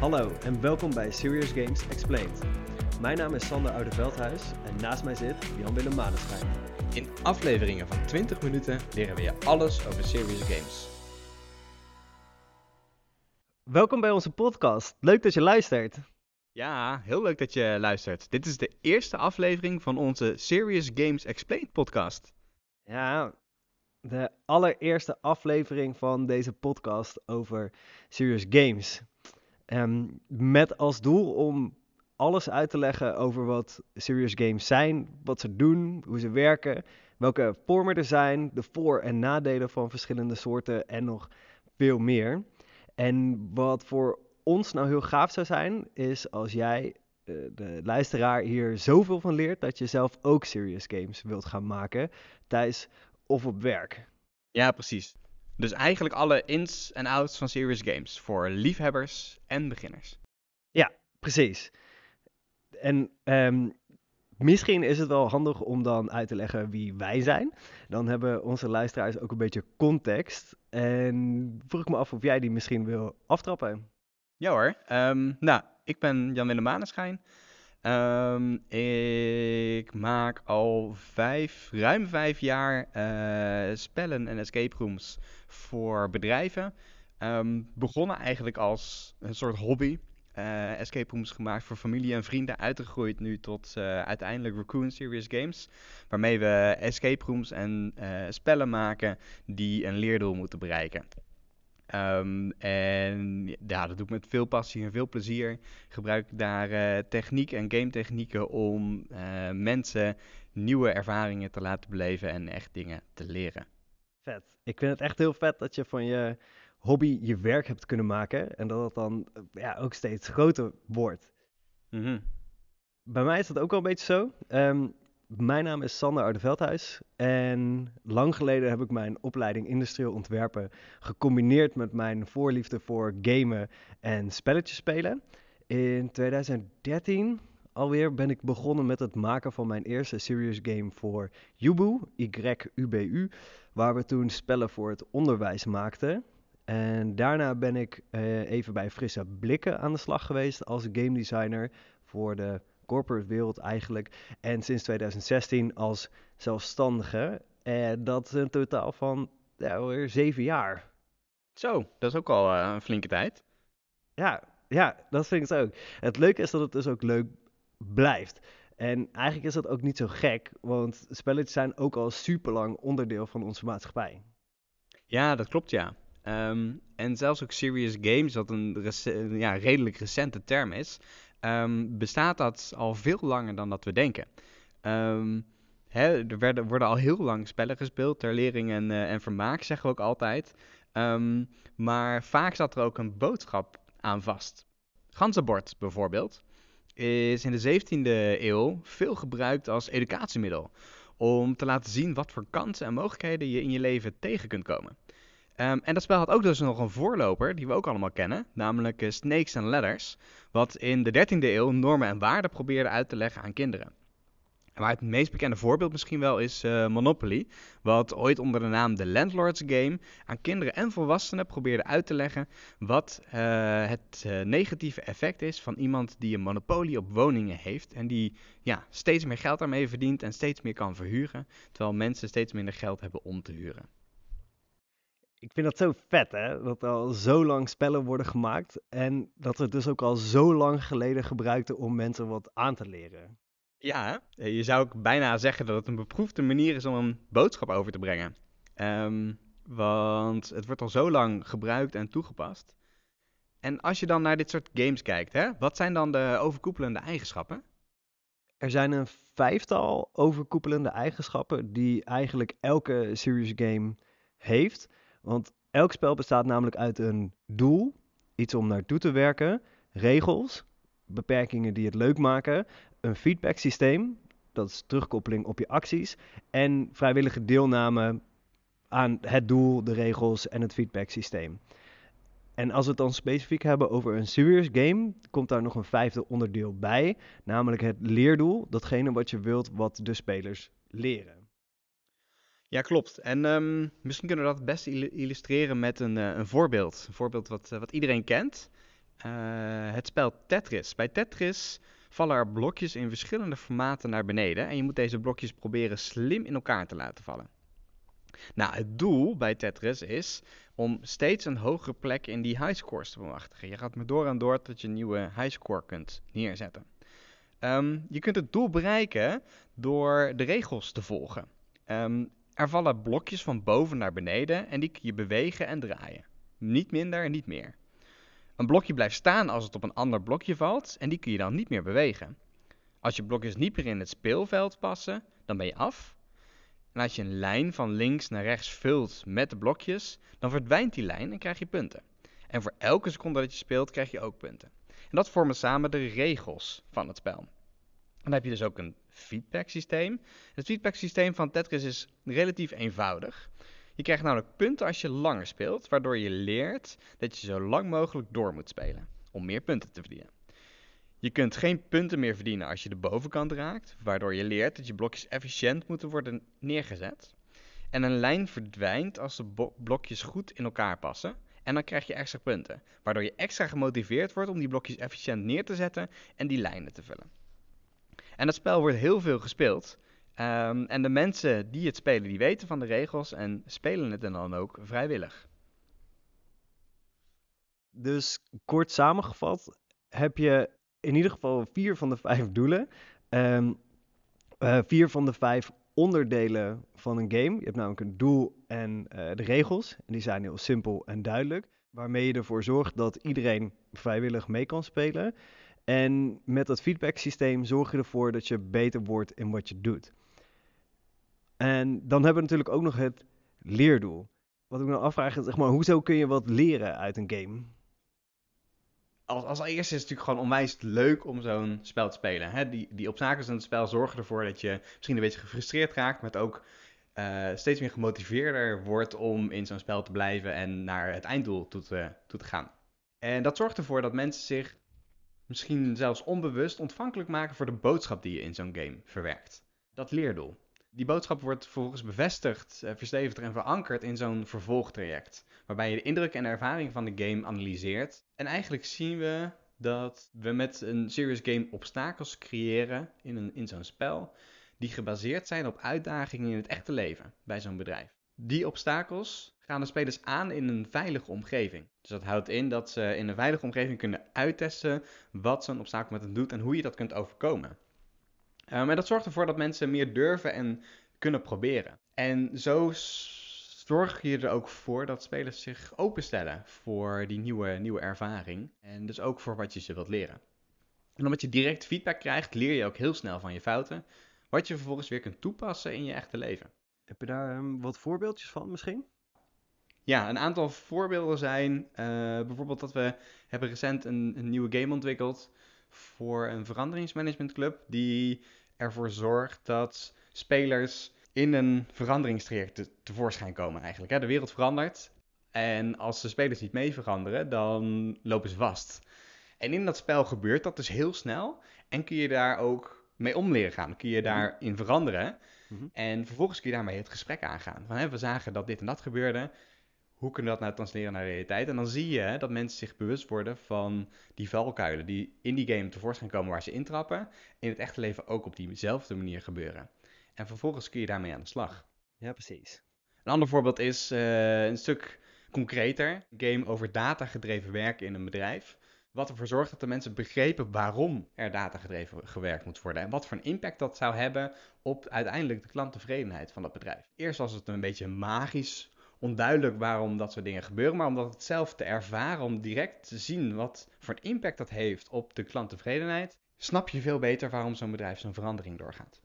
Hallo en welkom bij Serious Games Explained. Mijn naam is Sander Oudeveldhuis en naast mij zit Jan-Willem Maneschijn. In afleveringen van 20 minuten leren we je alles over serious games. Welkom bij onze podcast. Leuk dat je luistert. Ja, heel leuk dat je luistert. Dit is de eerste aflevering van onze Serious Games Explained podcast. Ja, de allereerste aflevering van deze podcast over Serious Games. Ehm, met als doel om alles uit te leggen over wat serious games zijn, wat ze doen, hoe ze werken, welke vormen er zijn, de voor- en nadelen van verschillende soorten en nog veel meer. En wat voor ons nou heel gaaf zou zijn, is als jij, eh, de luisteraar, hier zoveel van leert dat je zelf ook serious games wilt gaan maken, thuis of op werk. Ja, precies. Dus eigenlijk alle ins en outs van serious games voor liefhebbers en beginners. Ja, precies. En ehm, misschien is het wel handig om dan uit te leggen wie wij zijn. Dan hebben onze luisteraars ook een beetje context. En vroeg ik me af of jij die misschien wil aftrappen. Ja hoor. Ehm, nou, ik ben Jan-Willem Maneschijn. Ehm, ik maak al vijf, ruim vijf jaar eh, spellen en escape rooms voor bedrijven. Ehm, begonnen eigenlijk als een soort hobby. Eh, escape rooms gemaakt voor familie en vrienden, uitgegroeid nu tot eh, uiteindelijk Raccoon Serious Games. Waarmee we escape rooms en spellen maken die een leerdoel moeten bereiken. Ehm, en ja, dat doe ik met veel passie en veel plezier. Gebruik ik daar eh, techniek en game technieken om eh, mensen nieuwe ervaringen te laten beleven en echt dingen te leren. Vet. Ik vind het echt heel vet dat je van je hobby je werk hebt kunnen maken. En dat het dan eh, ja, ook steeds groter wordt. Mhm. Bij mij is dat ook wel een beetje zo. Ehm, mijn naam is Sander Oudeveldhuis en lang geleden heb ik mijn opleiding industrieel ontwerpen gecombineerd met mijn voorliefde voor gamen en spelletjes spelen. In 2013 alweer ben ik begonnen met het maken van mijn eerste serious game voor Yubu, Y-U-B-U, waar we toen spellen voor het onderwijs maakten. En daarna ben ik eh, even bij Frisse Blikken aan de slag geweest als game designer voor de corporate wereld eigenlijk. En sinds 2016 als zelfstandige. En dat is een totaal van ja, alweer zeven jaar. Zo, dat is ook al eh, een flinke tijd. Ja, ja, dat vind ik het ook. Het leuke is dat het dus ook leuk blijft. En eigenlijk is dat ook niet zo gek, want spelletjes zijn ook al super lang onderdeel van onze maatschappij. Ja, dat klopt ja. Ehm, en zelfs ook serious games, wat een ja, redelijk recente term is, ehm, bestaat dat al veel langer dan dat we denken. Ehm, hè, er werden, worden al heel lang spellen gespeeld ter lering en, eh, en vermaak, zeggen we ook altijd. Ehm, maar vaak zat er ook een boodschap aan vast. Ganzenbord bijvoorbeeld is in de 17e eeuw veel gebruikt als educatiemiddel. Om te laten zien wat voor kansen en mogelijkheden je in je leven tegen kunt komen. Ehm, en dat spel had ook dus nog een voorloper, die we ook allemaal kennen, namelijk eh, Snakes and Ladders, wat in de 13e eeuw normen en waarden probeerde uit te leggen aan kinderen. En waar het meest bekende voorbeeld misschien wel is eh, Monopoly, wat ooit onder de naam de Landlords Game aan kinderen en volwassenen probeerde uit te leggen wat eh, het negatieve effect is van iemand die een monopolie op woningen heeft en die ja, steeds meer geld daarmee verdient en steeds meer kan verhuren, terwijl mensen steeds minder geld hebben om te huren. Ik vind dat zo vet, hè? Dat al zo lang spellen worden gemaakt en dat we het dus ook al zo lang geleden gebruikten om mensen wat aan te leren. Ja? Eh, je zou ook bijna zeggen dat het een beproefde manier is om een boodschap over te brengen. Ehm, want het wordt al zo lang gebruikt en toegepast. En als je dan naar dit soort games kijkt, hè, wat zijn dan de overkoepelende eigenschappen? Er zijn een vijftal overkoepelende eigenschappen die eigenlijk elke serious game heeft. Want elk spel bestaat namelijk uit een doel, iets om naartoe te werken, regels, beperkingen die het leuk maken, een feedback systeem, dat is terugkoppeling op je acties, en vrijwillige deelname aan het doel, de regels en het feedback systeem. En als we het dan specifiek hebben over een serious game, komt daar nog een vijfde onderdeel bij, namelijk het leerdoel, datgene wat je wilt wat de spelers leren. Ja, klopt. En ehm, misschien kunnen we dat illu- illustreren met een, eh, een voorbeeld. Een voorbeeld wat, eh, wat iedereen kent. het spel Tetris. Bij Tetris vallen er blokjes in verschillende formaten naar beneden en je moet deze blokjes proberen slim in elkaar te laten vallen. Nou, het doel bij Tetris is om steeds een hogere plek in die highscores te bemachtigen. Je gaat maar door en door tot je een nieuwe highscore kunt neerzetten. Ehm, je kunt het doel bereiken door de regels te volgen. Um, er vallen blokjes van boven naar beneden en die kun je bewegen en draaien. Niet minder en niet meer. Een blokje blijft staan als het op een ander blokje valt en die kun je dan niet meer bewegen. Als je blokjes niet meer in het speelveld passen, dan ben je af. En als je een lijn van links naar rechts vult met de blokjes, dan verdwijnt die lijn en krijg je punten. En voor elke seconde dat je speelt, krijg je ook punten. En dat vormen samen de regels van het spel. Dan heb je dus ook een feedback systeem. Het feedback systeem van Tetris is relatief eenvoudig. Je krijgt namelijk punten als je langer speelt, waardoor je leert dat je zo lang mogelijk door moet spelen om meer punten te verdienen. Je kunt geen punten meer verdienen als je de bovenkant raakt, waardoor je leert dat je blokjes efficiënt moeten worden neergezet. En een lijn verdwijnt als de blokjes goed in elkaar passen. En dan krijg je extra punten, waardoor je extra gemotiveerd wordt om die blokjes efficiënt neer te zetten en die lijnen te vullen. En het spel wordt heel veel gespeeld. Um, en de mensen die het spelen, die weten van de regels en spelen het dan ook vrijwillig. Dus kort samengevat heb je in ieder geval vier van de vijf doelen. Um, uh, vier van de vijf onderdelen van een game. Je hebt namelijk een doel en uh, de regels. En die zijn heel simpel en duidelijk. Waarmee je ervoor zorgt dat iedereen vrijwillig mee kan spelen. En met dat feedback systeem zorg je ervoor dat je beter wordt in wat je doet. En dan hebben we natuurlijk ook nog het leerdoel. Wat ik me afvraag is, zeg maar, hoezo kun je wat leren uit een game? Als, als eerste is het natuurlijk gewoon onwijs leuk om zo'n spel te spelen. Hè? Die, die obstakels in het spel zorgen ervoor dat je misschien een beetje gefrustreerd raakt, maar ook uh, steeds meer gemotiveerder wordt om in zo'n spel te blijven en naar het einddoel toe te, toe te gaan. En dat zorgt ervoor dat mensen zich misschien zelfs onbewust ontvankelijk maken voor de boodschap die je in zo'n game verwerkt. Dat leerdoel. Die boodschap wordt vervolgens bevestigd, uh, verstevigd en verankerd in zo'n vervolgtraject. Waarbij je de indruk en ervaring van de game analyseert. En eigenlijk zien we dat we met een serious game obstakels creëren in, een, in zo'n spel. Die gebaseerd zijn op uitdagingen in het echte leven bij zo'n bedrijf. Die obstakels gaan de spelers aan in een veilige omgeving. Dus dat houdt in dat ze in een veilige omgeving kunnen uittesten wat zo'n obstakel met hen doet en hoe je dat kunt overkomen. Um, en dat zorgt ervoor dat mensen meer durven en kunnen proberen. En zo zorg je er ook voor dat spelers zich openstellen voor die nieuwe, nieuwe ervaring. En dus ook voor wat je ze wilt leren. En omdat je direct feedback krijgt, leer je ook heel snel van je fouten. Wat je vervolgens weer kunt toepassen in je echte leven. Heb je daar um, wat voorbeeldjes van misschien? Ja, een aantal voorbeelden zijn uh, bijvoorbeeld dat we hebben recent een, een nieuwe game ontwikkeld voor een veranderingsmanagementclub die ervoor zorgt dat spelers in een veranderingstraject te, tevoorschijn komen eigenlijk. Hè. De wereld verandert en als de spelers niet mee veranderen, dan lopen ze vast. En in dat spel gebeurt dat dus heel snel en kun je daar ook mee om leren gaan. Kun je daarin veranderen mhm. en vervolgens kun je daarmee het gesprek aangaan. Van, hè, we zagen dat dit en dat gebeurde hoe kunnen we dat nou transleren naar de realiteit? En dan zie je dat mensen zich bewust worden van die valkuilen die in die game tevoorschijn komen waar ze intrappen. In het echte leven ook op diezelfde manier gebeuren. En vervolgens kun je daarmee aan de slag. Ja, precies. Een ander voorbeeld is uh, een stuk concreter. Een game over datagedreven werken in een bedrijf. Wat ervoor zorgt dat de mensen begrepen waarom er datagedreven gewerkt moet worden. En wat voor een impact dat zou hebben op uiteindelijk de klanttevredenheid van dat bedrijf. Eerst was het een beetje magisch onduidelijk waarom dat soort dingen gebeuren, maar om dat zelf te ervaren, om direct te zien wat voor een impact dat heeft op de klanttevredenheid, snap je veel beter waarom zo'n bedrijf zo'n verandering doorgaat.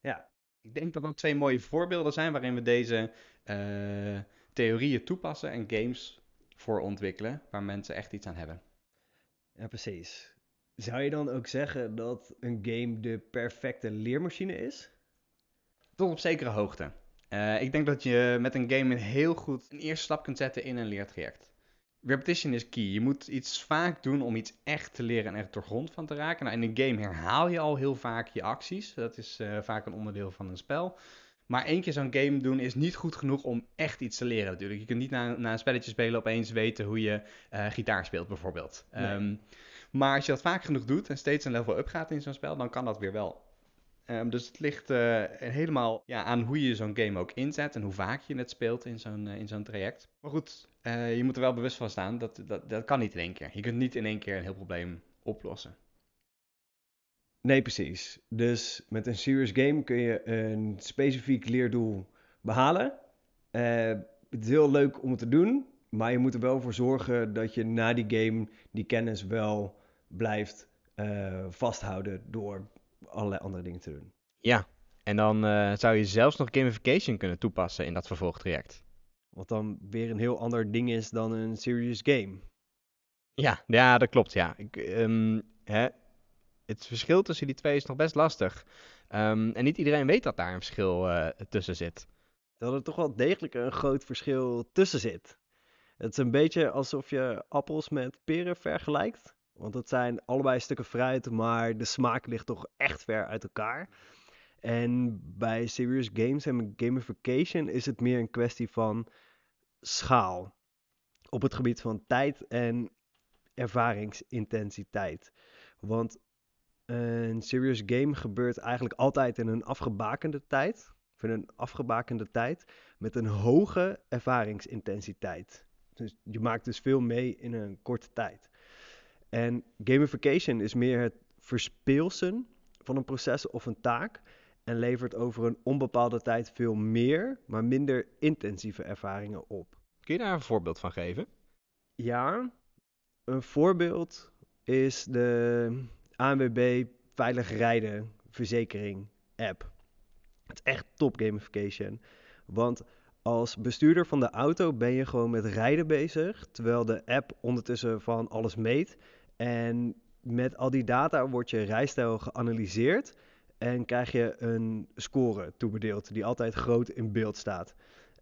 Ja, ik denk dat dat twee mooie voorbeelden zijn waarin we deze uh, theorieën toepassen en games voor ontwikkelen waar mensen echt iets aan hebben. Ja, precies. Zou je dan ook zeggen dat een game de perfecte leermachine is? Tot op zekere hoogte. Uh, ik denk dat je met een game een heel goed een eerste stap kunt zetten in een leertraject. Repetition is key. Je moet iets vaak doen om iets echt te leren en echt door grond van te raken. Nou, in een game herhaal je al heel vaak je acties. Dat is uh, vaak een onderdeel van een spel. Maar één keer zo'n game doen is niet goed genoeg om echt iets te leren natuurlijk. Je kunt niet na, na een spelletje spelen opeens weten hoe je uh, gitaar speelt bijvoorbeeld. Nee. Ehm, maar als je dat vaak genoeg doet en steeds een level up gaat in zo'n spel, dan kan dat weer wel. Ehm, dus het ligt uh, helemaal ja, aan hoe je zo'n game ook inzet en hoe vaak je het speelt in zo'n uh, in zo'n traject. Maar goed, uh, je moet er wel bewust van staan, dat, dat, dat kan niet in één keer. Je kunt niet in één keer een heel probleem oplossen. Nee, precies. Dus met een serious game kun je een specifiek leerdoel behalen. het is heel leuk om het te doen, maar je moet er wel voor zorgen dat je na die game die kennis wel blijft vasthouden door allerlei andere dingen te doen. Ja, en dan uh, zou je zelfs nog gamification kunnen toepassen in dat vervolgtraject. Wat dan weer een heel ander ding is dan een serious game. Ja, ja dat klopt, ja. Ik, um, hè, het verschil tussen die twee is nog best lastig. Um, en niet iedereen weet dat daar een verschil uh, tussen zit. Dat er toch wel degelijk een groot verschil tussen zit. Het is een beetje alsof je appels met peren vergelijkt. Want het zijn allebei stukken fruit, maar de smaak ligt toch echt ver uit elkaar. En bij serious games en gamification is het meer een kwestie van schaal. Op het gebied van tijd en ervaringsintensiteit. Want een serious game gebeurt eigenlijk altijd in een afgebakende tijd. Of in een afgebakende tijd met een hoge ervaringsintensiteit. Dus je maakt dus veel mee in een korte tijd. En gamification is meer het verspeelsen van een proces of een taak en levert over een onbepaalde tijd veel meer, maar minder intensieve ervaringen op. Kun je daar een voorbeeld van geven? Ja, een voorbeeld is de ANWB Veilig Rijden Verzekering app. Het is echt top gamification. Want als bestuurder van de auto ben je gewoon met rijden bezig, terwijl de app ondertussen van alles meet. En met al die data wordt je rijstijl geanalyseerd en krijg je een score toebedeeld die altijd groot in beeld staat.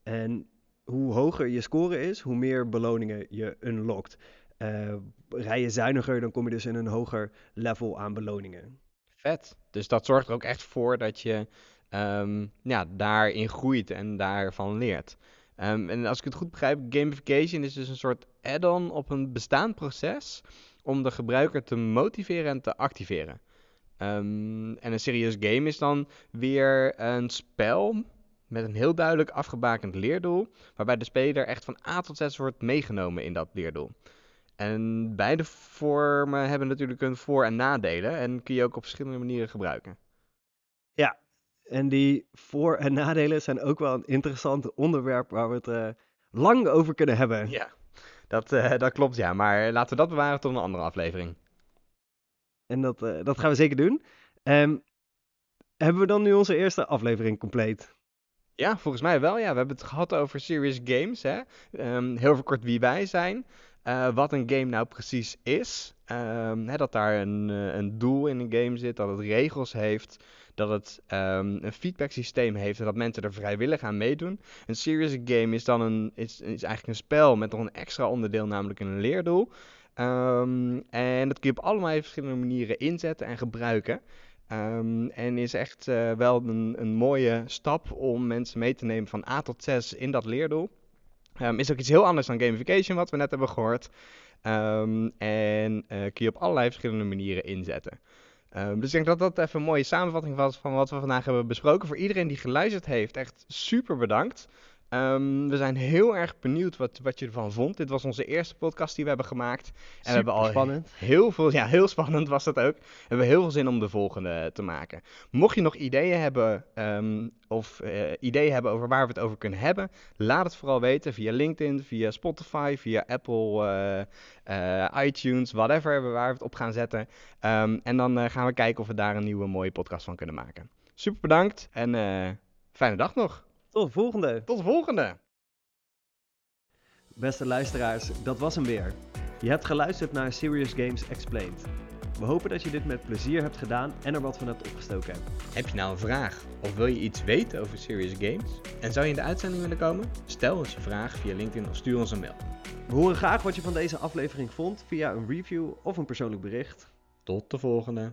En hoe hoger je score is, hoe meer beloningen je unlockt. Uh, rij je zuiniger, dan kom je dus in een hoger level aan beloningen. Vet. Dus dat zorgt er ook echt voor dat je um, ja, daarin groeit en daarvan leert. Um, en als ik het goed begrijp, gamification is dus een soort add-on op een bestaand proces om de gebruiker te motiveren en te activeren. Um, en een serious game is dan weer een spel met een heel duidelijk afgebakend leerdoel, waarbij de speler echt van A tot Z wordt meegenomen in dat leerdoel. En beide vormen hebben natuurlijk hun voor- en nadelen en kun je ook op verschillende manieren gebruiken. Ja, en die voor- en nadelen zijn ook wel een interessant onderwerp waar we het uh, lang over kunnen hebben. Ja, dat, uh, dat klopt ja, maar laten we dat bewaren tot een andere aflevering. En dat, uh, dat gaan we zeker doen. Um, hebben we dan nu onze eerste aflevering compleet? Ja, volgens mij wel. Ja, we hebben het gehad over serious games. Hè? Um, heel veel kort wie wij zijn. Uh, wat een game nou precies is. Hè, dat daar een, uh, een doel in een game zit, dat het regels heeft, dat het um, een feedback systeem heeft en dat mensen er vrijwillig aan meedoen. Een serious game is dan een, is, eigenlijk een spel met nog een extra onderdeel, namelijk een leerdoel. Um, en dat kun je op allerlei verschillende manieren inzetten en gebruiken. En is echt uh, wel een, een mooie stap om mensen mee te nemen van A tot 6 in dat leerdoel. Um, is ook iets heel anders dan gamification, wat we net hebben gehoord. Um, en uh, kun je op allerlei verschillende manieren inzetten. Um, dus ik denk dat dat even een mooie samenvatting was van wat we vandaag hebben besproken. Voor iedereen die geluisterd heeft, echt super bedankt. Um, we zijn heel erg benieuwd wat, wat je ervan vond. Dit was onze eerste podcast die we hebben gemaakt. En Super we hebben al spannend. heel veel, ja, heel spannend was dat ook. We hebben heel veel zin om de volgende te maken. Mocht je nog ideeën hebben um, of uh, ideeën hebben over waar we het over kunnen hebben, laat het vooral weten via LinkedIn, via Spotify, via Apple, uh, uh, iTunes, whatever, waar we het op gaan zetten. Um, en dan gaan we kijken of we daar een nieuwe mooie podcast van kunnen maken. Super bedankt en fijne dag nog. Tot de volgende. Tot de volgende. Beste luisteraars, dat was hem weer. Je hebt geluisterd naar Serious Games Explained. We hopen dat je dit met plezier hebt gedaan en er wat van hebt opgestoken. Heb je nou een vraag of wil je iets weten over Serious Games? En zou je in de uitzending willen komen? Stel ons je vraag via LinkedIn of stuur ons een mail. We horen graag wat je van deze aflevering vond via een review of een persoonlijk bericht. Tot de volgende.